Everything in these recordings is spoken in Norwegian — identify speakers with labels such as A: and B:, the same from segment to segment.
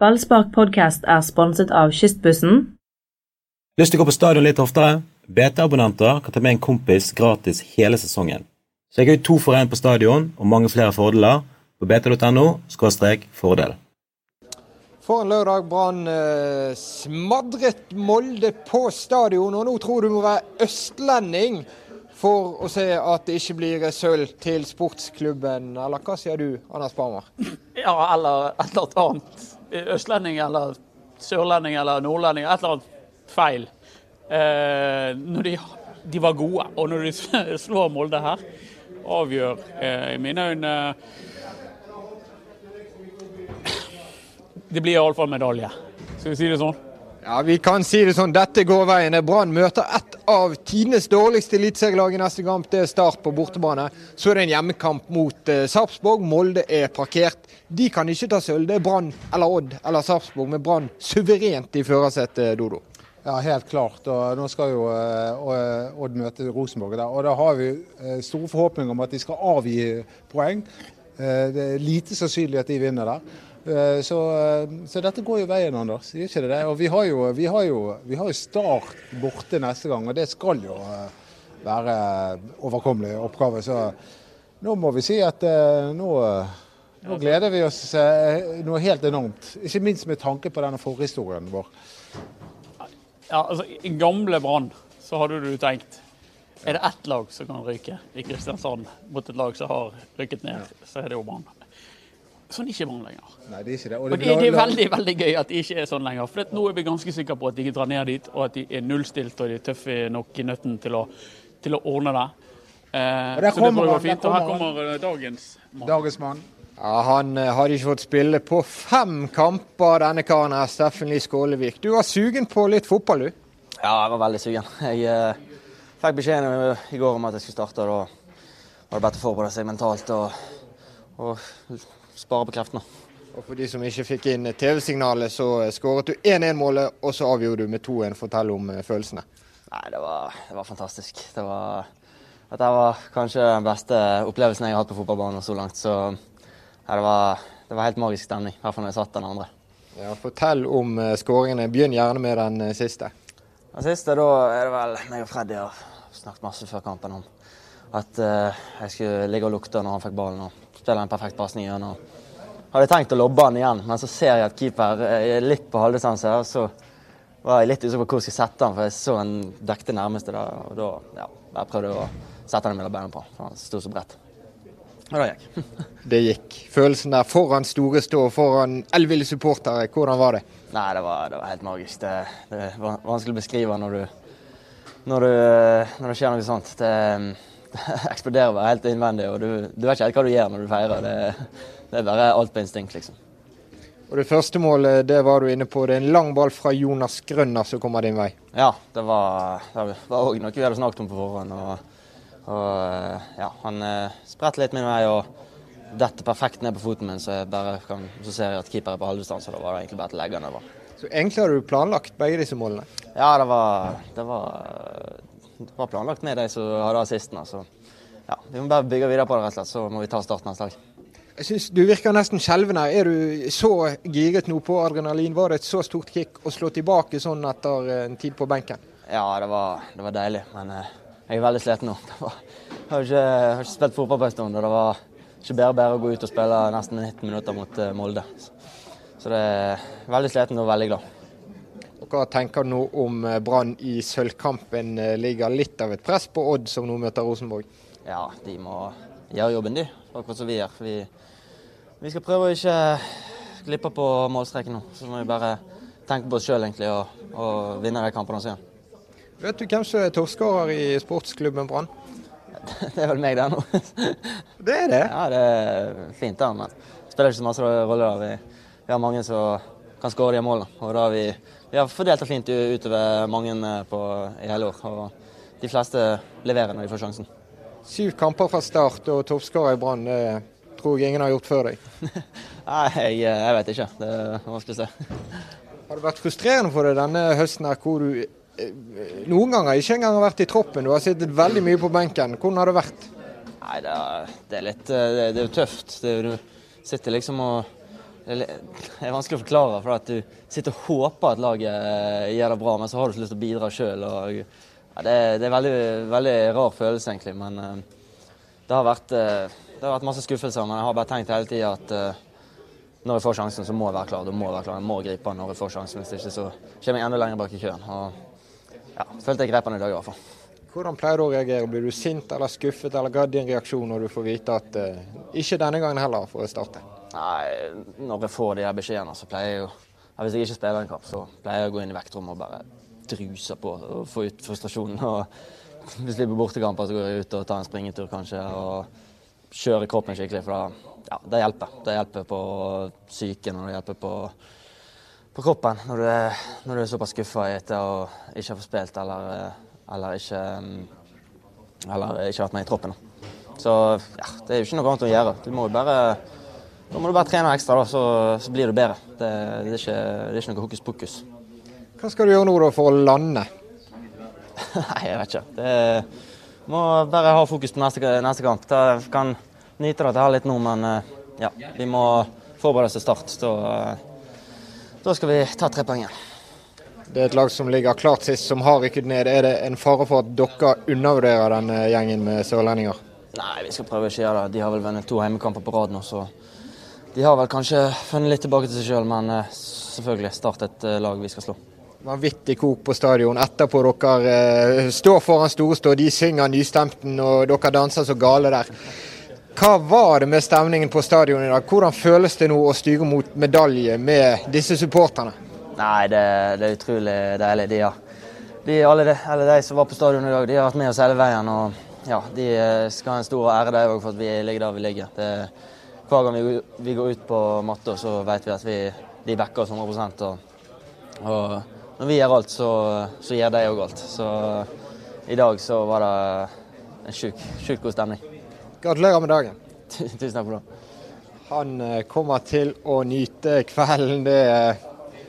A: Ballspark podcast er sponset av Kystbussen.
B: Lyst til å gå på stadion litt oftere? BT-abonnenter kan ta med en kompis gratis hele sesongen. Sjekk ut to for én på stadion og mange flere fordeler på bt.no fordel.
C: For en lørdag. Brann eh, smadret Molde på stadion, og nå tror du må være østlending for å se at det ikke blir sølv til sportsklubben. Eller hva sier du, Anders Barmer?
D: Ja, eller et eller annet. Østlending eller sørlending eller nordlending. Et eller annet feil. Eh, når de, de, var gode, og når de slår Molde her, avgjør eh, i mine øyne Det blir iallfall medalje. Skal vi si det sånn?
C: Ja, vi kan si det sånn. Dette går veien. Brann møter ett av tidenes dårligste eliteserielag i neste kamp. Det er Start på bortebane. Så er det en hjemmekamp mot eh, Sarpsborg. Molde er parkert. De kan ikke ta sølv. Det er Brann eller Odd eller Sarpsborg, med Brann suverent i førersetet, Dodo.
E: Ja, helt klart. Og nå skal jo uh, Odd møte Rosenborg. Der. Og da har vi uh, store forhåpninger om at de skal avgi poeng. Uh, det er lite sannsynlig at de vinner der. Så, så, dette går jo veien, Anders. Ikke det det? Og vi har, jo, vi, har jo, vi har jo Start borte neste gang, og det skal jo være overkommelig oppgave. Så nå må vi si at nå, nå gleder vi oss noe helt enormt. Ikke minst med tanke på denne forhistorien vår.
D: Ja, altså, I gamle Brann så hadde du tenkt er det ett lag som kan ryke i Kristiansand mot et lag som har rykket ned, så er det jo Brann. Sånn er ikke Brann lenger.
E: Nei, det er ikke det. Og
D: det, og det, det, er veldig veldig gøy at de ikke er sånn lenger. For nå er vi ganske sikre på at de ikke drar ned dit, og at de er nullstilt og de er tøffe nok i nøtten til å, til å ordne det. Eh, så det jeg går fint. Og her kommer eh, dagens
E: mann. Dagens mann.
C: Ja, Han eh, hadde ikke fått spille på fem kamper, denne karen her, Steffen Lie Skålevik. Du var sugen på litt fotball, du?
F: Ja, jeg var veldig sugen. Jeg eh, fikk beskjeden i går om at jeg skulle starte. og Da var det bedre å forberede seg mentalt og, og spare på kreftene.
C: Og For de som ikke fikk inn TV-signalet, så skåret du 1-1-målet, og så avgjorde du med 2-1. Fortell om eh, følelsene.
F: Nei, det var, det var fantastisk. Det var, dette var kanskje den beste opplevelsen jeg har hatt på fotballbanen så langt. så ja, det, var, det, var, helt magisk stemning, i hvert fall når jeg satt den andre.
C: Ja, Fortell om uh, skåringene. Begynn gjerne med den uh, siste.
F: Den siste, da er det vel meg og Freddy har snakket masse før kampen om at uh, jeg skulle ligge og lukte når han fikk ballen og spille en perfekt pasning gjennom. Hadde tenkt å lobbe han igjen, men så ser jeg at keeper er litt på halvdistanse. Og så var jeg litt usikker på hvor jeg skulle sette han, for jeg så han dekte nærmeste. Da, og da ja, jeg prøvde å sette han mellom beina på, for han sto så bredt. Og det gikk.
C: det gikk. Følelsen der foran store stå, foran elleville supportere, hvordan var det?
F: Nei, det var, det var helt magisk. Det, det, er vanskelig å beskrive når, du, når, du, når det skjer noe sånt. Det, det eksploderer bare helt innvendig, og du, du, vet ikke helt hva du gjør når du feirer. Det, det er bare alt på instinkt, liksom.
C: Og Det første målet det var du inne på. Det er en lang ball fra Jonas Grønner som kommer din vei.
F: Ja, det var òg noe vi hadde snakket om på forhånd. og og eh, ja, han eh, spretter litt min vei og detter perfekt ned på foten min, så, kan, så ser jeg at keeper er på halvdistanse. Da var det egentlig bare å legge den over.
C: Så egentlig har du planlagt begge disse målene?
F: Ja, det var, det var, det var planlagt med de som hadde assisten. Så ja, vi må bare bygge videre på det, rett og slett. Så må vi ta starten neste dag.
C: Jeg synes Du virker nesten skjelven her. Er du så giret nå på adrenalin? Var det et så stort kick å slå tilbake sånn etter en tid på benken?
F: Ja, det var, det var deilig. Men eh, jeg er veldig sliten nå. Var, jeg, har ikke, jeg har ikke spilt fotball på en stund, og det var ikke bedre bedre å gå ut og spille nesten 19 minutter mot uh, Molde. Så, det er veldig sliten og veldig glad.
C: Hva tenker du nå om eh, Brann i sølvkampen? Eh, ligger litt av et press på Odd, som nå møter Rosenborg?
F: Ja, de må gjøre jobben, de. Akkurat som vi gjør. Vi, vi skal prøve å ikke glippe på målstreken nå. Så må vi bare tenke på oss sjøl og, og vinne de kampene også gjør.
C: Vet du hvem som er toppskårer i sportsklubben Brann?
F: Det er vel meg der nå.
C: det er det?
F: Ja, det er fint, da. Men det spiller ikke så masse rolle. Vi, vi, har mange som kan skåre de målene. Og da har vi, vi har fordelt det fint utover mange på, i hele år. Og de fleste leverer når de får sjansen.
C: Syv kamper fra start og toppskårer i Brann. Det tror jeg ingen har gjort før deg.
F: Nei, jeg, jeg, vet ikke. Det er vanskelig å se.
C: Har det vært frustrerende for deg denne høsten her, hvor du noen ganger ikke engang har vært i troppen. Du har sittet veldig mye på benken. Hvordan har det vært?
F: Nei, det er, det er litt eh, det, det, er jo tøft. Det, du sitter liksom og det er vanskelig å forklare, for at du sitter og håper at laget eh, gjør det bra, men så har du ikke lyst til å bidra sjøl. Ja, det, det, er veldig, veldig rar følelse, egentlig. Men uh, det, har vært, det har vært masse skuffelser. Men jeg har bare tenkt hele tida at når jeg får sjansen, så må jeg være klar. Du må være klar. Jeg må gripe når jeg får sjansen. Hvis ikke så kommer jeg enda lenger bak i køen. Og, ja, følte jeg grep den i dag i hvert fall.
C: Hvordan pleier du å reagere? Blir du sint eller skuffet, eller hva er din reaksjon når du får vite at uh, ikke denne gangen heller får jeg starte?
F: Nei, når jeg får de her beskjedene, så pleier jeg jo Hvis jeg ikke spiller en kamp, så pleier jeg å gå inn i vektrommet og bare druse på og få ut frustrasjonen. Og hvis vi blir bortekamper, så går jeg ut og tar en springetur kanskje. Og kjører kroppen skikkelig, for da, ja, det hjelper. Det hjelper på psyken og det hjelper på, på kroppen når du, er, når du er såpass skuffa etter å ikke ha fått spilt eller eller ikke, mm, eller ikke vært med i troppen. Så ja, det er jo ikke noe annet å gjøre. Du må jo bare, da må du bare trene ekstra, da, så, så blir du bedre. Det, det, er ikke, det, er ikke, noe hokus pokus.
C: Hva skal du gjøre nå da for å lande?
F: Nei, jeg vet ikke. Det må bare ha fokus på neste, neste kamp. Jeg kan nyte det her litt nå, men eh, ja, vi må forberede oss til start. Så, da skal vi ta tre poeng igjen.
C: Det er et lag som ligger klart sist, som har rykket ned. Er det en fare for at dere undervurderer denne gjengen med sørlendinger?
F: Nei, vi skal prøve å ikke gjøre det. De har vel vunnet to heimekamper på rad nå, så de har vel kanskje funnet litt tilbake til seg sjøl, men uh, selvfølgelig Start et uh, lag vi skal slå.
C: Vanvittig kok på stadion etterpå dere står foran Storestå. De synger nystemten, og dere danser så gale der. Hva var det med stemningen på stadion i dag? Hvordan føles det nå å styre mot medalje med disse supporterne?
F: Nei, det, det er utrolig deilig. De, ja. de, alle, de, alle, de, som var på stadion i dag, de har vært med oss hele veien. og ja, De eh, skal ha en stor ære der òg for at vi ligger der vi ligger. Det, hver gang vi, vi, går ut på matta, så vet vi at vi, de backer oss 100 og, og når vi gjør alt, så, så gjør de òg alt. Så i dag så var det en sjukt god stemning.
C: Gratulerer med dagen.
F: Tusen takk for det.
C: Han eh, kommer til å nyte kvelden. det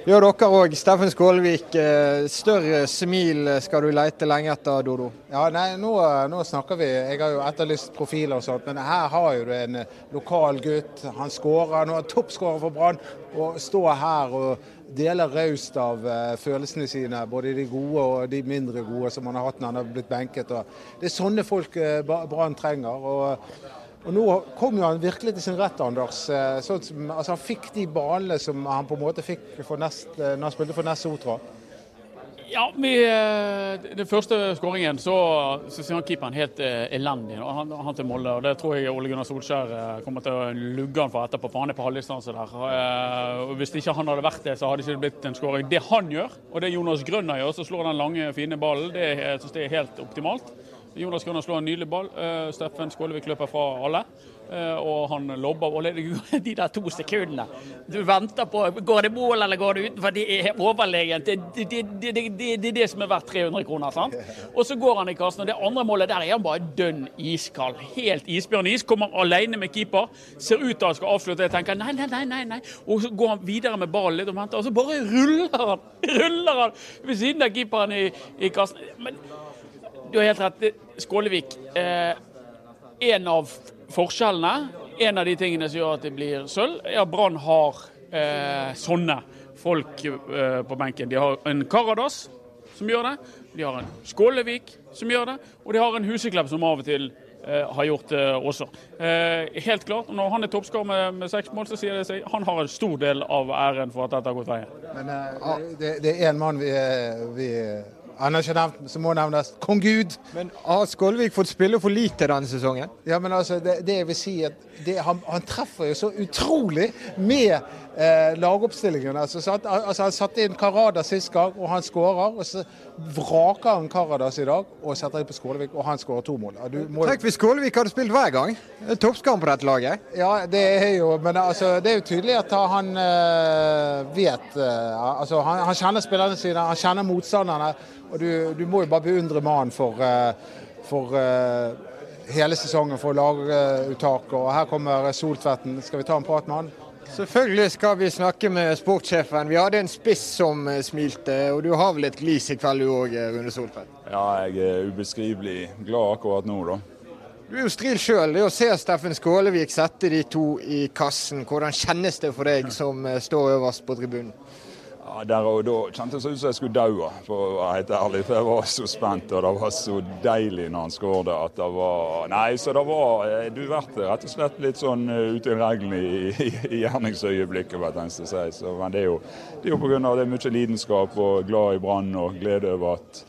C: gjør dere òg. Steffen Skålevik, eh, større smil skal du leite lenge etter, Dodo?
E: Ja, nei, nå, nå, snakker vi. Jeg har jo etterlyst profiler og sånt, men her har jo du en eh, lokal gutt. Han skårer, nå er toppskårer for Brann. Å stå her og dele raust av uh, følelsene sine, både de gode og de mindre gode som han har hatt når han har blitt benket. det er sånne folk uh, Brann trenger. og og Nå kom jo han virkelig til sin rett, Anders. Eh, sånn som, altså han fikk de ballene som han på en måte fikk nest, eh, når han spilte for Ness Sotra.
D: Ja, med eh, den første skåringen så, så ser han keeperen helt uh, elendig. Han, han, til Molde, og Det tror jeg Ole Gunnar Solskjær uh, kommer til å lugge han for etterpå, for han er på halvdistanse der. Og hvis ikke han hadde vært det, så hadde det ikke blitt en skåring. Det han gjør, og det Jonas Grønner gjør, så slår den lange, fine ballen, det synes jeg er helt optimalt. Jonas Grønner slår en nydelig ball. Uh, Steffen Skålevik løper fra alle. Uh, og han lobber og de der to sekundene. Du venter på går det mål eller går det utenfor. Det er overlegent. Det er det, det, det, det, som er verdt 300 kroner. sant? Og så går han i kassen. Og det andre målet der er han bare dønn iskald. Helt isbjørnis. Kommer alene med keeper. Ser ut til han skal avslutte. Jeg tenker nei, nei, nei. nei, nei. Og så går han videre med ballen litt og venter, og så bare ruller han! Ruller han ved siden av keeperen i, i kassen. Men du har helt rett. Skålevik. Eh, en av forskjellene, en av de tingene som gjør at det blir sølv, er at Brann har eh, sånne folk eh, på benken. De har en Karadas som gjør det, de har en Skålevik som gjør det, og de har en Huseklepp som av og til eh, har gjort det også. Eh, helt klart, Når han er toppskårer med, med seks mål, så sier det seg han har en stor del av æren for at dette har gått veien.
E: Men eh, det, det, er én mann vi, vi nevnt, som må nevnes. Kong Gud.
C: Men har Skålvik fått spille for lite denne sesongen?
E: Ja, men altså, det, det jeg vil si at det, han, han, treffer jo så utrolig med eh, lagoppstillingen. Altså, satt, altså, han satte inn Karadas sist gang, og han skårer. Og så vraker han Karadas i dag og setter inn på Skålevik, og han skårer to mål.
C: Må... Tenk hvis Skålevik hadde spilt hver gang! Toppskam på dette laget.
E: Ja, det er jo Men altså, det er jo tydelig at han uh, vet uh, Altså, han, han, kjenner spillerne sine, han kjenner motstanderne. Og du, du må jo bare beundre mannen for, uh, for hele sesongen for laguttak. Og her kommer Soltvetten. Skal vi ta en prat med han?
C: Selvfølgelig skal vi snakke med sportssjefen. Vi hadde en spiss som eh, smilte, og du har vel et glis i kveld du òg, eh, Rune Soltvedt?
G: Ja, jeg er ubeskrivelig glad akkurat nå, da.
C: Du er jo Stril sjøl. Det å se Steffen Skålevik sette de to i kassen, hvordan kjennes det for deg som eh, står øverst på tribunen?
G: Ja, Der og da kjentes det ut som jeg skulle daue, for å være helt ærlig. For jeg var så spent, og det var så deilig når han skåret at det var Nei, så det var eh, Du ble rett og slett litt sånn uh, ute i reglene i, i, i gjerningsøyeblikket, tenkte å si. Så, men det er jo, det er jo pga. det er mye lidenskap og glad i Brann og glede over at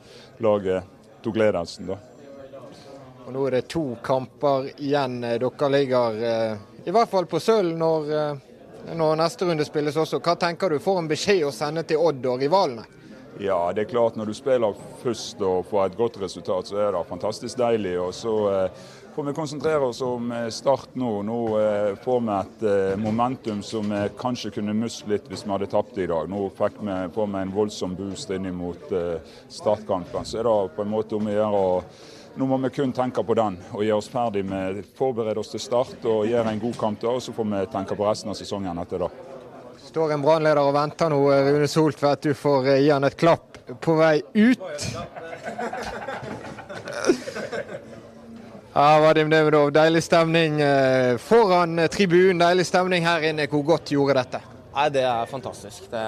G: laget tok ledelsen, da.
C: Og Nå er det to kamper igjen. Dere ligger i hvert fall på sølv når når neste runde spilles også. Hva tenker du? Får en beskjed å sende til Odd og rivalene?
G: Ja, det er klart når du spiller først og får et godt resultat, så er det fantastisk deilig. Og så eh, får vi konsentrere oss om eh, Start nå. Nå eh, får vi et momentum som vi kanskje kunne mist litt hvis vi hadde tapt i dag. Nå fikk vi, får vi en voldsom boost inn mot startkampen. Så er det på en måte om å gjøre nå må vi kun tenke på den og gjøre oss ferdig med forberede oss til start og gjøre en god kamp da, og så får vi tenke på resten av sesongen etter det.
C: Står en brannleder og venter nå, Rune Soltvedt. Du får eh, gi han et klapp på vei ut. Ja, Vadim Demidov, deilig stemning eh, foran tribunen. Deilig stemning her inne. Hvor godt gjorde dette?
H: Nei, Det er fantastisk. Det,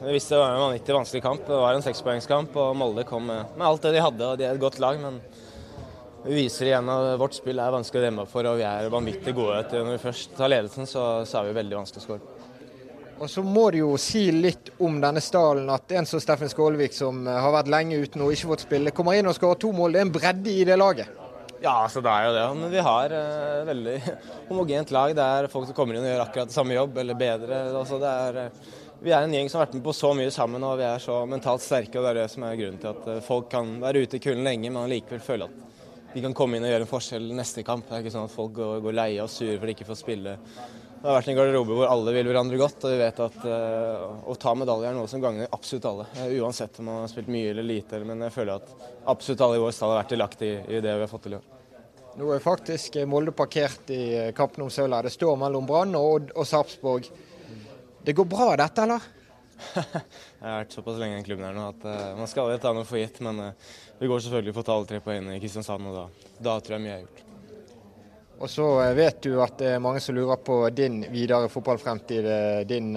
H: vi visste det var en vanvittig vanskelig kamp. Det var en sekspoengskamp, og Molde kom med, med, alt det de hadde. og De er et godt lag, men vi viser igjen at vårt spill er vanskelig å demme for, og vi er vanvittig gode. Når vi først tar ledelsen, så, så er vi veldig vanskelig å skåre.
C: Og så må du jo si litt om denne stallen. At en som Steffen Skålevik, som har vært lenge uten og ikke fått spille, kommer inn og skårer to mål. Det er en bredde i det laget.
H: Ja, altså det er jo det. Men vi har eh, veldig homogent lag. Det er folk som kommer inn og gjør akkurat samme jobb, eller bedre. Altså det er, uh, vi er en gjeng som har vært med på så mye sammen, og vi er så mentalt sterke. og Det er det som er grunnen til at uh, folk kan være ute i kulden lenge, men likevel føle at de kan komme inn og gjøre en forskjell neste kamp. Det er ikke sånn at folk går, går leie og sure for de ikke får spille. Det har vært en garderobe hvor alle vil hverandre godt, og vi vet at uh, å ta medalje er noe som gagner absolutt alle. Uh, uansett om man har spilt mye eller lite, men jeg føler at absolutt alle i vår stall har vært delaktig i, i det vi har fått til i år.
C: Nå er faktisk Molde parkert i kampen om sølvet. Det står mellom Brann og Odd og Sarpsborg. Det går bra dette, eller?
H: jeg har vært såpass lenge i klubben her nå at uh, man skal aldri ta noe for gitt. Men uh, vi går selvfølgelig for å ta alle tre poengene i Kristiansand, og da, da, tror jeg mye er gjort.
C: Og så vet du at det er mange som lurer på din videre fotballfremtid. Din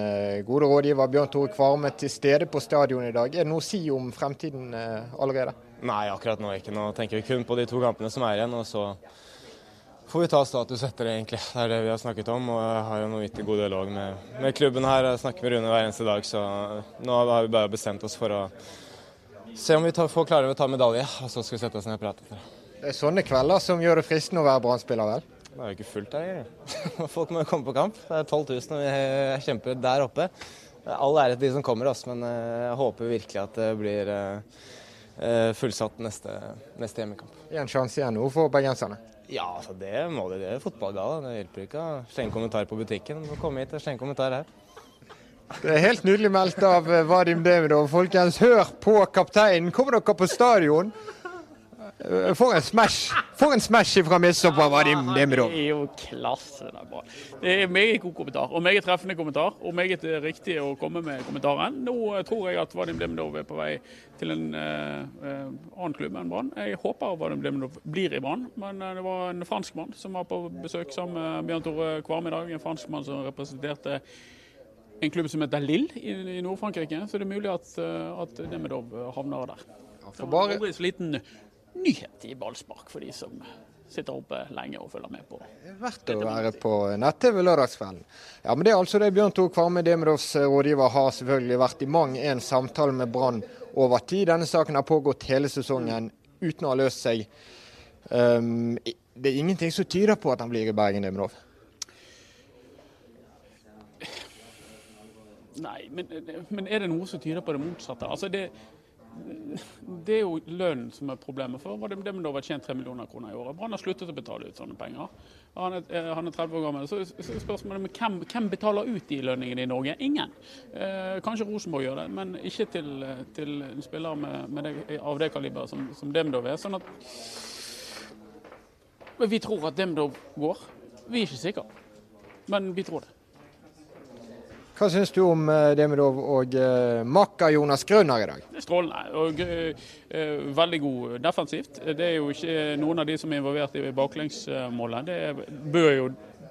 C: gode rådgiver Bjørn Tore Kvarme til stede på stadionet i dag. Er det noe å si om fremtiden allerede?
H: Nei, akkurat nå ikke. Nå tenker vi kun på de to kampene som er igjen. og så får vi ta status etter det, egentlig. Det er det vi har snakket om. og Jeg har jo noe vittig god dialog med, med, klubben her. Jeg snakker med Rune hver eneste dag, så nå har vi bare bestemt oss for å se om vi tar, får klarer å ta medalje. Og så skal vi sette oss ned og prate etter det.
C: Er sånne kvelder som gjør det fristende å være Brann-spiller, vel?
H: Det er jo ikke fullt her. Folk må jo komme på kamp. Det er 12 000 og vi kjemper der oppe. All ære til de som kommer, oss, men jeg håper virkelig at det blir Eh, fullsatt neste, neste hjemmekamp.
C: En sjanse igjen nå for bergenserne?
H: Ja, altså det må det. Det er fotballgala. Det hjelper ikke å slenge kommentar på butikken. Må komme hit og slenge kommentar her.
C: Det er helt nydelig meldt av eh, Vadim Demidov. Folkens, hør på kapteinen. Kommer dere på stadion? Eh, for en smash For en smash fra på Vadim Demidov.
D: Det er jo klasse. Det er bra. Det er meget god kommentar, og meget treffende kommentar. Og meget riktig å komme med kommentaren. Nå eh, tror jeg at Vadim Demidov er på vei til en uh, annen klubb enn Brann. Jeg håper Vadim Demidov blir i Brann, men det var en franskmann som var på besøk sammen med Bjørn Tore Kvarme i dag. En franskmann som representerte en klubb som heter Lill i, i Nord-Frankrike. Så det er mulig at, at Demidov havner der. For bare... Det var en liten nyhet i ballspark for de som sitter oppe lenge og følger med på.
C: Er verdt å være på nett-TV lørdagskvelden. Ja, men Det er altså det Bjørn Tor Kvarme, Demidovs rådgiver, har selvfølgelig vært i mang en samtale med Brann over tid. Denne saken har pågått hele sesongen uten å ha løst seg. Um, det er ingenting som tyder på at han blir i Bergen, Demidov?
D: Nei, men, men, er det noe som tyder på det motsatte? Altså det, det er jo lønnen som er problemet. for Vadim Demidov har tjent 3 millioner kroner i året. Brann har sluttet å betale ut sånne penger. Han er, han er 30 år gammel. Så spørsmålet er hvem, hvem betaler ut de lønningene i Norge? Ingen. Eh, kanskje Rosenborg gjør det, men ikke til, til en spiller med, med det, av det kaliberet som, som Demdov er. sånn at Vi tror at Demdov går. Vi er ikke sikre, men vi tror det.
C: Hva syns du om eh, Demidov og uh, Makka Jonas Grønner i dag?
D: Det er strålende og uh, veldig god defensivt. Det er jo ikke noen av de som er involvert i baklengsmålet. Det bør jo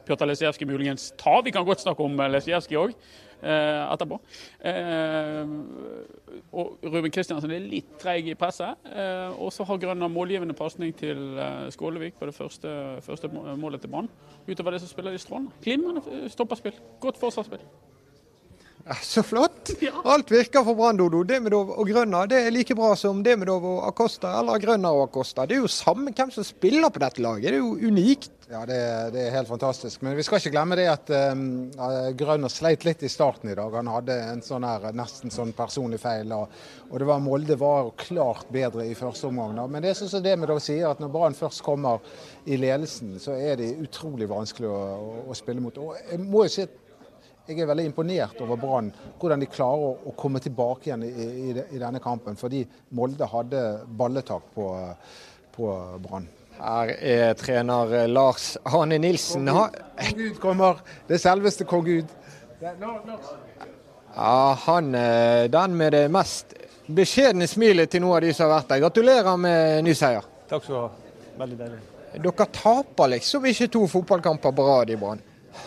D: Pjotr Lesijevskij muligens ta. Vi kan godt snakke om Lesijevskij òg eh, etterpå. Eh, og Ruben Kristiansen er litt treig i presset. Eh, og så har Grønner målgivende pasning til Skålevik på det første, første målet til Brann. Utover det så spiller de strålende. Glimrende stopperspill. Godt forsvarsspill.
C: Så flott! Alt virker for Brann, Dodo. Demidov og Grønner det er like bra som Demidov og Acosta eller Grønner og Acosta. Det er jo samme hvem som spiller på dette laget. Det er jo unikt.
E: Ja, det, det er helt fantastisk. Men vi skal ikke glemme det at um, Grønner sleit litt i starten i dag. Han hadde en sånn her, nesten sånn personlig feil. Og, og det var Molde var klart bedre i første omgang. Men det er sånn som Demidov sier, at når Brann først kommer i ledelsen, så er det utrolig vanskelig å, å, å spille mot. Og jeg må jo si at jeg er veldig imponert over Brann, hvordan de klarer å, komme tilbake igjen i, i, i, denne kampen. Fordi Molde hadde balletak på, på Brann.
C: Her er trener Lars Hane Nilsen.
E: Kong Gud kommer. Det selveste kong Gud.
C: Ja, han er den med det mest beskjedne smilet til noen av de som har vært der. Gratulerer med ny seier.
I: Takk skal du ha. Veldig deilig.
C: Dere taper liksom ikke to fotballkamper på rad i Brann?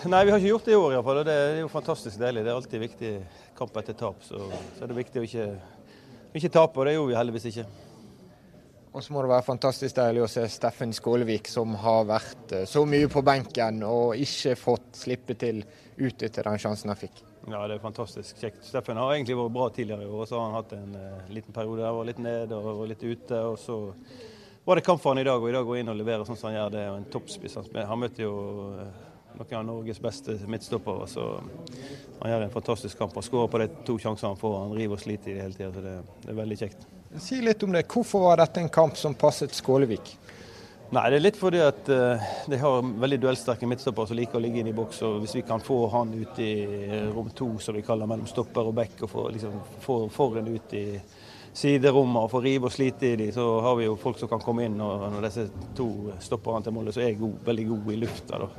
I: Nei, vi har ikke gjort det i år iallfall. Det er jo fantastisk deilig. Det er alltid viktig kamp etter tap. Så, så er det viktig å ikke, ikke tape, og det gjorde vi heldigvis ikke.
C: Og så må det være fantastisk deilig å se Steffen Skålevik, som har vært eh, så mye på benken og ikke fått slippe til ut etter den sjansen han fikk.
I: Ja, det er fantastisk kjekt. Steffen har egentlig vært bra tidligere i år. Så har han hatt en uh, liten periode der, var litt ned og litt ute. og så var det kamp for han i dag, og i dag går inn og leverer sånn som han gjør. Det er en toppspiss. Han møtte jo uh, noen av Norges beste midtstoppere. Så han gjør en fantastisk kamp. Han skårer på de to sjansene han får. Han river og sliter i det hele tida, så det, det, er veldig kjekt.
C: Si litt om det. Hvorfor var dette en kamp som passet Skålevik?
I: Nei, Det er litt fordi at uh, de har veldig duellsterke midtstoppere som liker å ligge inn i boks. og Hvis vi kan få han ut i rom to, som vi kaller mellom stopper og back, og få, liksom, få foran ut i siderommet og få rive og slite i de, så har vi jo folk som kan komme inn. og Når disse to stopperne til målet, så er god, veldig gode i lufta. da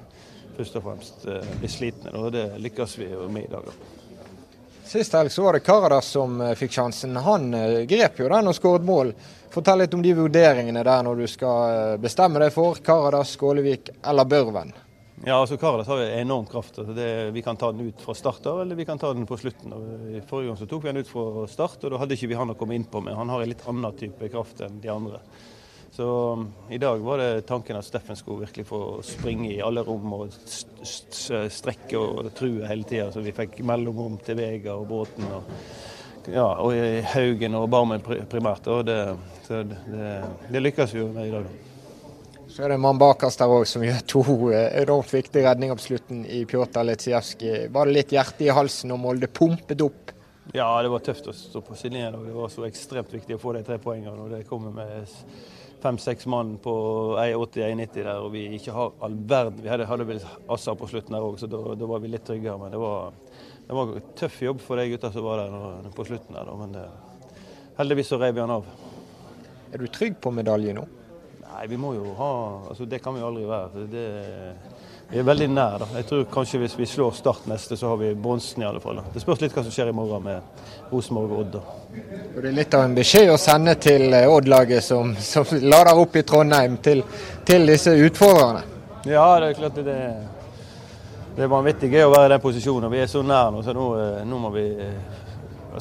I: først og fremst eh, blir slitne. Og det lykkes vi med i dag.
C: Sist helg så var det Karadas som eh, fikk sjansen. Han eh, grep jo den og skåret mål. Fortell litt om de vurderingene der når du skal bestemme deg for Karadas, Skålevik eller Børven.
I: Ja, altså Karadas har enorm kraft. Altså, det, vi kan ta den ut fra start av, eller vi kan ta den på slutten. I forrige gang så tok vi den ut fra start, og da hadde ikke vi han å komme inn på med. Han har en litt annen type kraft enn de andre. Så um, i dag var det tanken at Steffen skulle virkelig få springe i alle rom og strekke og true hele tida, så vi fikk mellomrom til Vega og Bråten. Og, ja, og Haugen og Barmen primært. Og det, det, det lykkes vi jo med i dag.
C: Så er det en mann bak oss der òg som gjør to eh, enormt viktige redninger på slutten i Pjotr Letsijevskij. Var det litt hjerte i halsen når Molde pumpet opp?
I: Ja, det var tøft å stå på sidelinjen. Det var så ekstremt viktig å få de tre poengene. og det kommer med fem-seks mann på 1,80-1,90 der, og vi ikke har all verden. Vi hadde, hadde vel Assar på slutten der òg, så da, da, var vi litt tryggere. Men det var, det var tøff jobb for de gutta som var der på slutten der, men det, heldigvis så rev vi han av.
C: Er du trygg på medalje nå?
I: Nei, vi må jo ha altså Det kan vi aldri være. Det, vi er veldig nær. da. Jeg tror kanskje hvis vi slår Start neste, så har vi bronsen i alle fall. Da. Det spørs litt hva som skjer i morgen med Rosenborg og Odd. da.
C: Det er litt av en beskjed å sende til eh, Odd-laget som, som, lader opp i Trondheim, til, til disse utfordrerne?
I: Ja, det er klart det, det er vanvittig gøy å være i den posisjonen. Vi er så nær nå, så nå, eh, nå må vi eh,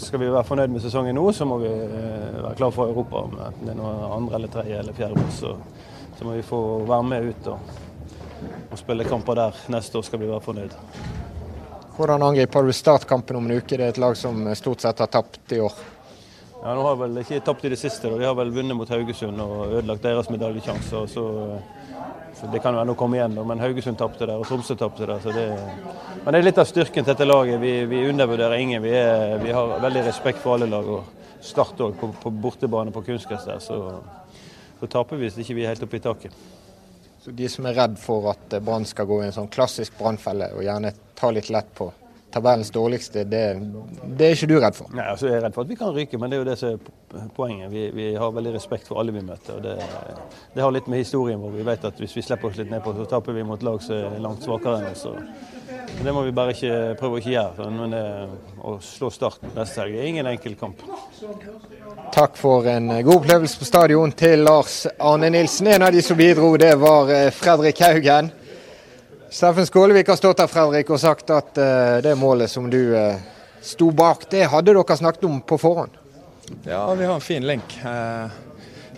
I: skal vi være fornøyd med sesongen nå, så må vi være klar for Europa. Om det er noe andre eller tredje eller fjerde plass, så, så, må vi få være med ut. og og spille kamper der neste år, skal vi være fornøyd.
C: Hvordan angriper du startkampen om en uke? Det er et lag som stort sett har tapt i år.
I: Ja, nå har vel ikke tapt i det siste. De har vel vunnet mot Haugesund og ødelagt deres medaljesjanser. Så, så, det kan jo ennå komme igjen, men Haugesund tapte der, og Tromsø tapte der. Det, men det er litt av styrken til dette laget. Vi, vi undervurderer ingen. Vi, er, vi, har veldig respekt for alle lag. og Start òg på, på, bortebane på kunstgress der, så, så taper vi hvis ikke vi er helt oppe i taket.
C: Så de som er redd for at Brann skal gå i en sånn klassisk brannfelle og gjerne ta litt lett på tabellens dårligste, det, det, er ikke du redd for?
I: Nei, altså Jeg er redd for at vi kan ryke, men det er jo det som er poenget. Vi, vi har veldig respekt for alle vi møter. og det, det, har litt med historien vår Vi vet at hvis vi slipper oss litt nedpå, så taper vi mot lag som er langt svakere enn oss. Det må vi bare ikke prøve å ikke gjøre. Men det, å slå Start neste helg er ingen enkel kamp.
C: Takk for en god opplevelse på stadion til Lars Arne Nilsen. En av de som bidro, det var eh, Fredrik Haugen. Steffen Skålevik har stått her Fredrik, og sagt at uh, det målet som du sto bak, det hadde dere snakket om på forhånd?
J: Ja, vi har en fin link.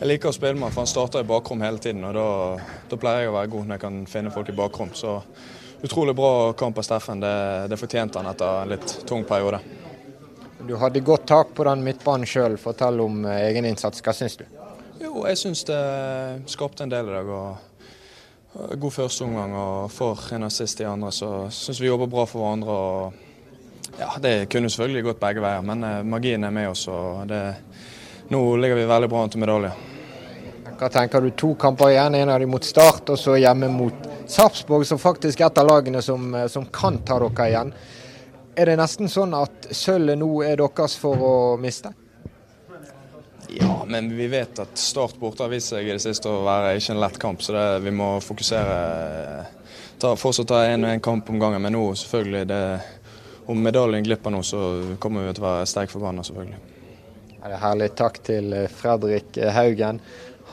J: Jeg liker å spille med han, for han starter i bakrom hele tiden. og da, da, pleier jeg å være god når jeg kan finne folk i bakrom. Så utrolig bra kamp av Steffen. Det, det fortjente han etter en litt tung periode.
C: Du hadde godt tak på den midtbanen sjøl. Fortell om egeninnsats. Hva syns du?
J: Jo, jeg syns det skapte en del i dag. og god førsteomgang og får en assist i andre, så syns vi jobber bra for hverandre. og ja, Det kunne selvfølgelig gått begge veier, men eh, magien er med oss. og det, Nå ligger vi veldig bra an til medalje.
C: Hva tenker du? To kamper igjen, en av dem mot Start og så hjemme mot Sarpsborg, som faktisk er et av lagene som, eh, som kan ta dere igjen. Er det nesten sånn at sølvet nå er deres for å miste?
J: Ja, men vi vet at Start borte har vist seg i det siste å være ikke en lett kamp. Så det, vi må fokusere. Ta, fortsatt ta én og én kamp om gangen. Men nå, selvfølgelig, det, om medaljen glipper nå, så kommer vi til å være sterkt forbanna, selvfølgelig.
C: Ja, det er herlig. Takk til eh, Fredrik Haugen.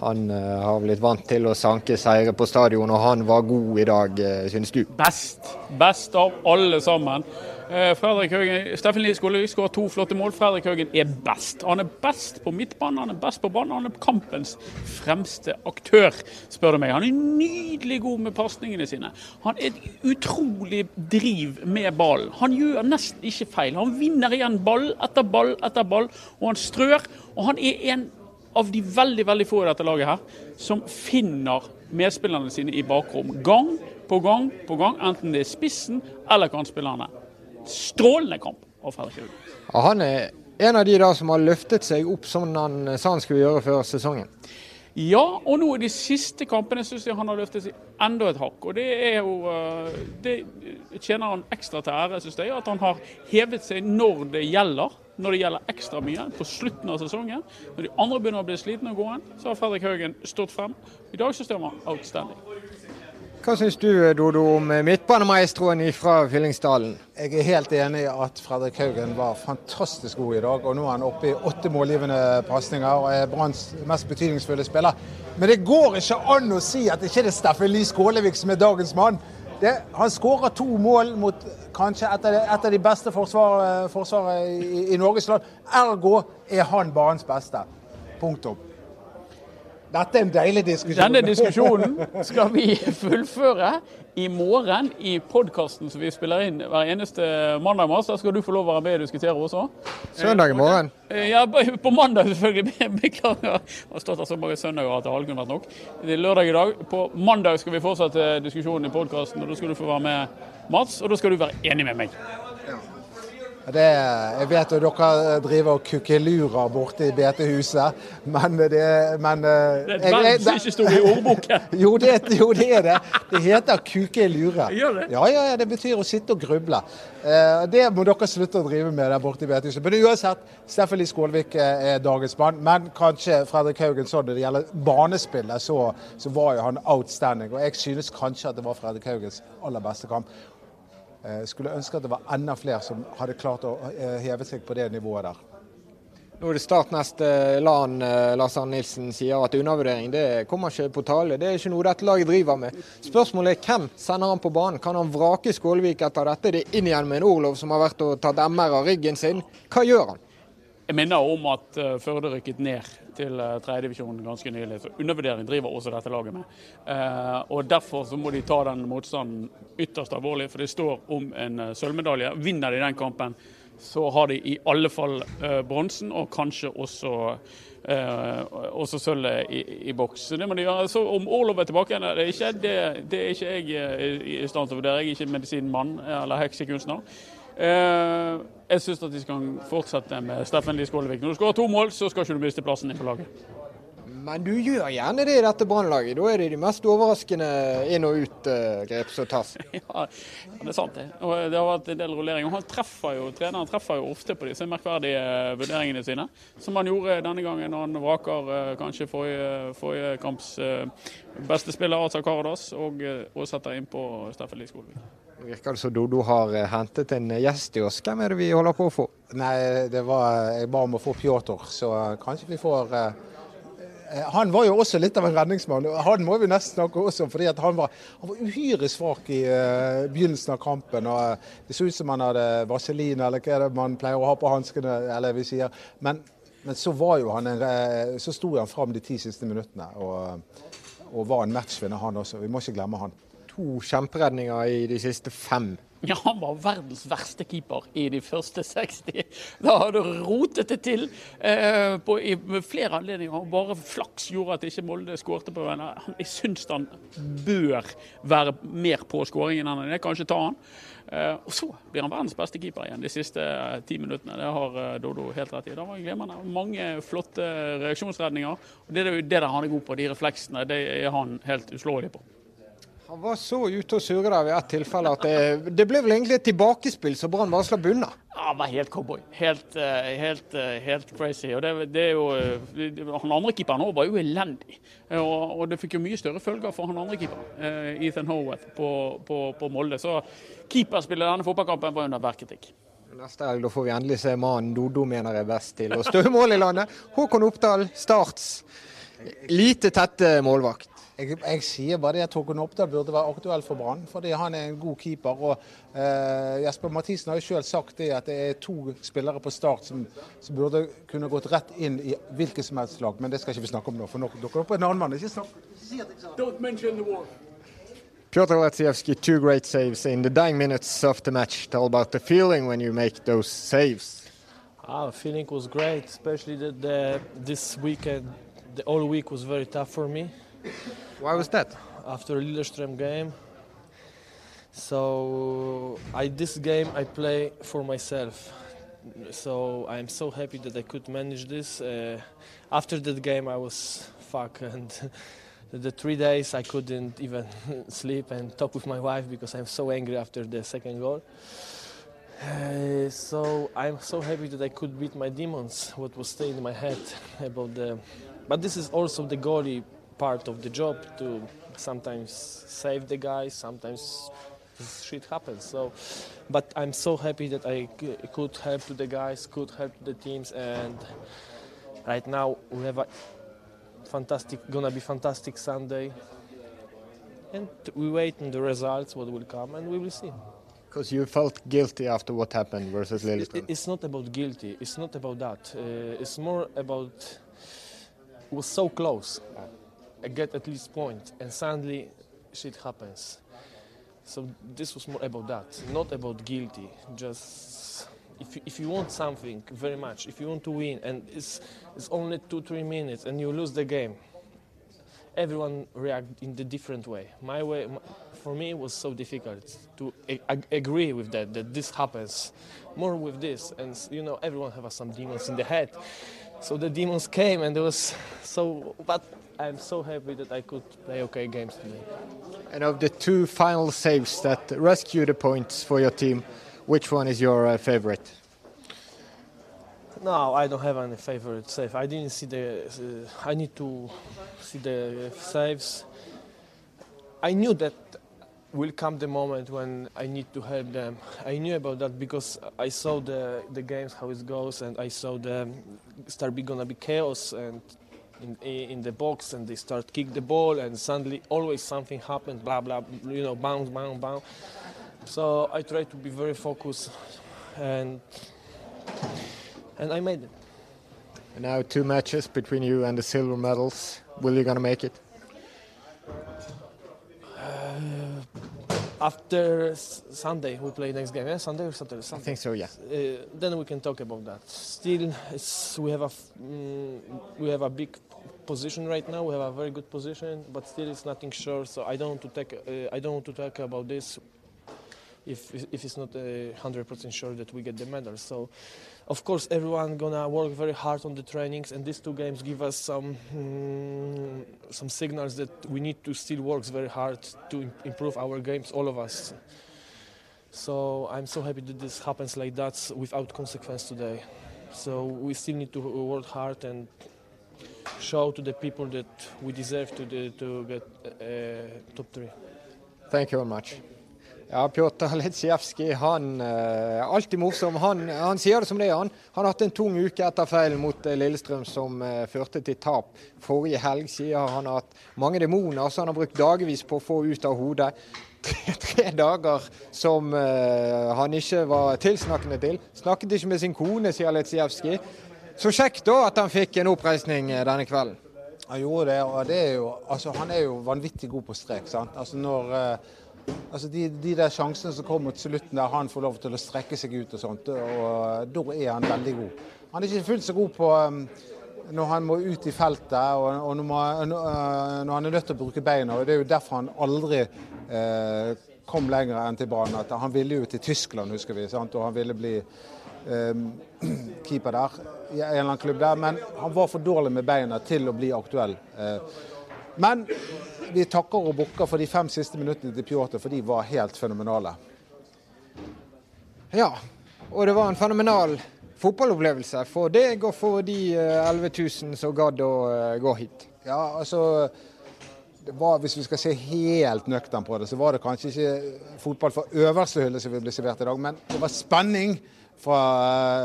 C: Han uh, har blitt vant til å sanke seire på stadion, og han var god i dag, uh, synes du?
D: Best. Best av alle sammen. Eh, Fredrik Haugen, Steffen Lie skulle skåret to flotte mål. Fredrik Haugen er best. Han er best på midtbanen, han er best på banen. Han er kampens fremste aktør, spør du meg. Han er nydelig god med pasningene sine. Han er et utrolig driv med ballen. Han gjør nesten ikke feil. Han vinner igjen ball etter ball etter ball, og han strør. Og han er en av de veldig veldig få i dette laget her som finner medspillerne sine i bakrom. Gang på gang på gang, enten det er spissen eller kantspillerne strålende kamp av Fredrik Haugen.
C: Ja, han er en av de da som har løftet seg opp som han sa han skulle gjøre før sesongen.
D: Ja, og nå i de siste kampene syns jeg han har løftet seg enda et hakk. Og det er jo eh, Det tjener han ekstra til ære, syns jeg. At han har hevet seg når det gjelder. Når det gjelder ekstra mye på slutten av sesongen. Når de andre begynner å bli slitne og gå inn, så har Fredrik Haugen stått frem. I dag så står han outstanding.
C: Hva syns du Dodo om midtbanemaestroen fra Fyllingsdalen?
E: Jeg er helt enig i at Fredrik Haugen var fantastisk god i dag. og Nå er han oppe i åtte målgivende pasninger og er Branns mest betydningsfulle spiller. Men det går ikke an å si at det ikke er Steffen Lie Skålevik som er dagens mann. Det, han skårer to mål mot kanskje et av de, beste forsvarene forsvar i, i Norges land. Ergo er han banens beste. Punktum. Dette er en deilig diskusjon.
D: Denne diskusjonen skal vi fullføre i morgen i podkasten som vi spiller inn hver eneste mandag. Mars. Da skal du få lov å være med og diskutere også.
C: Søndag i morgen?
D: Eh, ja, på mandag selvfølgelig. Beklager. Jeg har stått her så mange søndager at det aldri kunne vært nok. Det er lørdag i dag. På mandag skal vi fortsette diskusjonen i podkasten, og da skal du få være med, Mats. Og da skal du være enig med meg.
E: Det, jeg vet at dere driver og kukkelurer borte i BT-huset, men det men,
D: eh, Det er et verb som ikke står i ordboken.
E: jo, det, jo, det er det. Det heter kukelure.
D: Gjør det?
E: Ja, ja, det betyr å sitte og gruble. Eh, det må dere slutte å drive med der borte i BT-huset. Men uansett, Steffen Lie Skålvik eh, er dagens mann. Men kanskje Fredrik Haugen sånn når det gjelder banespillet, så, så var jo han outstanding. Og jeg synes kanskje at det var Fredrik Haugens aller beste kamp. Eh, skulle ønske at det var enda flere som hadde klart å eh, heve seg på det nivået der.
C: Nå er det Start neste LAN. Eh, Lars Arne Nilsen sier at undervurdering det kommer ikke på tale. Det er ikke noe dette laget driver med. Spørsmålet er hvem sender han på banen? Kan han vrake Skålvik etter dette? Det er inn igjen med en Orlov som har vært og tatt MR av ryggen sin. Hva gjør han?
D: Jeg minner om at Førde rykket ned til uh, tredjedivisjon ganske nylig. Så undervurdering driver også dette laget med. Uh, og Derfor så må de ta den motstanden ytterst alvorlig, for det står om en uh, sølvmedalje. Vinner de den kampen, så har de i alle fall bronsen, og kanskje også også sølvet i, i, boks. Så det må de gjøre. Så Om Orlov er tilbake igjen, det er ikke, det, det er ikke jeg i stand til å vurdere. Jeg er ikke medisinmann eller heksekunstner. Eh, jeg syns at de skal fortsette med Steffen Lie Skålevik. Når du skårer to mål, så skal ikke du miste plassen din på laget.
C: Men du gjør gjerne det i dette Brannlaget. Da er det de mest overraskende inn- og ut-grep som tas.
D: ja, det er sant det. Og det har vært en del rullering. Han treffer jo, Treneren treffer jo ofte på disse merkverdige vurderingene sine, som han gjorde denne gangen når han vraker eh, kanskje forrige, forrige kamps eh, beste spiller, Azar Karadas, og, og setter inn på Steffen Lie Skålevik.
C: Virker det som Dodo har eh, hentet en gjest i oss. Hvem er det vi holder på å få?
E: Nei, det var, jeg ba om å få Pjotr, så kanskje vi får eh, Han var jo også litt av en redningsmann. Han må vi nesten snakke også, fordi han var, han var uhyre svak i uh, begynnelsen av kampen. og Det så ut som han hadde vaselin, eller hva er det man pleier å ha på hanskene. eller vi sier. Men, men så var jo han en, så sto han fram de ti siste minuttene og, og var en matchvinner, han også. Vi må ikke glemme han
C: to kjemperedninger i de siste fem.
D: Ja, han var verdens verste keeper i de første 60. Da hadde rotet det til eh, på, i, med flere anledninger. Bare flaks gjorde at ikke Molde skårte på henne. Jeg syns han bør være mer på skåringen enn det. Kanskje ta han. Eh, og så blir han verdens beste keeper igjen de siste eh, ti minuttene. Det har eh, Dodo helt rett i. Da var han glimrende. Mange flotte reaksjonsredninger. Og Det er jo det han er god på, de refleksene. Det er han helt uslåelig på.
C: Han var så ute og surre der ved et tilfelle at det, det, ble vel egentlig et tilbakespill så Brann bare slapp unna.
D: Ja, han var helt cowboy. Helt, eh, helt, eh, helt crazy. Og det, det, er jo, eh, Han andre keeperen òg var jo elendig. Og, og, det fikk jo mye større følger for han andre keeperen, Ethan Howarth, på, på, på Molde. Så keeperspillet denne fotballkampen var under hver kritikk.
C: Neste helg får vi endelig se mannen Dodo mener er best til å stå i mål i landet. Håkon Oppdal, Starts lite tette målvakt.
E: Jeg, jeg, sier bare det at Håkon Oppdal burde være aktuell for Brann, fordi han er en god keeper. og eh, Jesper Mathisen har jo selv sagt det at det er to spillere på start som, som, burde kunne gått rett inn i hvilket som helst lag, men det skal ikke vi snakke om nå. For nå dukker det opp en annen mann. Ikke snakk.
D: Don't mention the war.
C: Piotr Latsievsky, two great saves in the dying minutes of the match. Tell about the feeling when you make those saves.
K: Ah, the feeling was great, especially the, the, this weekend, the whole week was very tough for me.
C: Why was that?
K: After Lillestrøm game. So I this game I play for myself. So I'm so happy that I could manage this. Uh, after that game I was fuck and the three days I couldn't even sleep and talk with my wife because I'm so angry after the second goal. Uh, so I'm so happy that I could beat my demons, what was staying in my head about the. But this is also the goalie part of the job to sometimes save the guys, sometimes shit happens. So, but I'm so happy that I could help to the guys, could help the teams, and right now we have a fantastic, gonna be fantastic Sunday, and we wait on the results, what will come, and we will see.
C: Because you felt guilty after what happened versus Lillestrøm.
K: It's not about guilty. It's not about that. Uh, it's more about it was so close. I get at least point, and suddenly shit happens. So this was more about that, not about guilty. Just if you, if you want something very much, if you want to win, and it's it's only two three minutes, and you lose the game. Everyone react in the different way. My way, for me, was so difficult to ag agree with that. That this happens more with this, and you know, everyone have some demons in the head. So the demons came, and it was so. But I'm so happy that I could play okay games today.
C: And of the two final saves that rescue the points for your team, which one is your uh, favorite?
K: No, I don't have any favorite save. I didn't see the. Uh, I need to see the saves. I knew that will come the moment when I need to help them. I knew about that because I saw the the games how it goes, and I saw the start be gonna be chaos and in, in the box and they start kick the ball and suddenly always something happens, blah blah, you know, bounce, bounce, bounce. So I try to be very focused and and I made it.
C: And now two matches between you and the silver medals. Will you gonna make it?
K: After Sunday, we play next game. Yeah, Sunday or Saturday? Sunday.
C: I think so. Yeah.
K: Uh, then we can talk about that. Still, we have a mm, we have a big position right now. We have a very good position, but still it's nothing sure. So I don't want to take uh, I don't want to talk about this if if it's not hundred uh, percent sure that we get the medal. So of course everyone gonna work very hard on the trainings, and these two games give us some mm, some signals that we need to still work very hard to improve our games, all of us. So I'm so happy that this happens like that without consequence today. So we still need to work hard and show to the people that we deserve to, the, to get uh, top three.
C: Thank you very much. Ja, Pjotr Letsjevskij, han er uh, alltid morsom. Han, han, sier det som det er. Han Han har hatt en tung uke etter feilen mot uh, Lillestrøm som uh, førte til tap forrige helg. Sier han hatt mange demoner som han har brukt dagevis på å få ut av hodet. Tre, tre dager som han ikke var tilsnakkende til. Snakket ikke med sin kone, sier Letsjevskij. Så kjekt da at han fikk en oppreisning denne kvelden.
E: Han gjorde det, og det er jo, altså, han er jo vanvittig god på strek. sant? Altså når Altså de, de, der sjansene som kommer mot slutten der han får lov til å strekke seg ut og sånt, og da er han veldig god. Han er ikke fullt så god på um, når han må ut i feltet og, og når, man, uh, når, han er nødt til å bruke beina. og Det er jo derfor han aldri eh, kom lenger enn til banen. At han ville jo til Tyskland, husker vi, sant? og han ville bli eh, keeper der i en eller annen klubb der. Men han var for dårlig med beina til å bli aktuell. Uh, men vi takker og bukker for de fem siste minuttene til Pjotr, for de var helt fenomenale.
C: Ja, og det var en fenomenal fotballopplevelse for deg og for de 11 eh, 000 som gadd å eh, gå hit.
E: Ja, altså var, Hvis vi skal se helt nøktern på det, så var det kanskje ikke fotball for øverste hylle som vi ble servert i dag, men det var spenning fra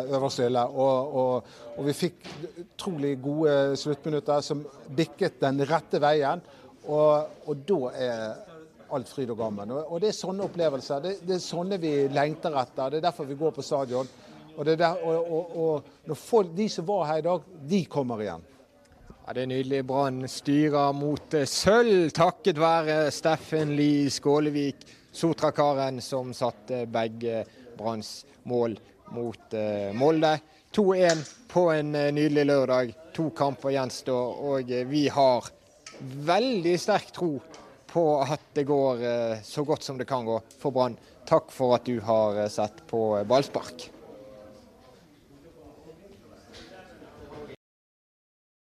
E: eh, øverste hylle. Og, og, og, vi fikk utrolig gode sluttminutter som bikket den rette veien. Og, og da er alt fryd og gammen. Og, det er sånne opplevelser. Det, det, er sånne vi lengter etter. Det er derfor vi går på stadion. Og, der, folk, de som var her i dag, de kommer igjen.
C: Ja, Det er nydelig. Brann styrer mot eh, sølv takket være Steffen Lie Skålevik, Sotrakaren, som satte begge Branns mål mot uh, Molde. 2-1 på en uh, nydelig lørdag. To kamper gjenstår, og uh, vi har veldig sterk tro på at det går så godt som det kan gå for Brann. Takk for at du har sett på ballspark.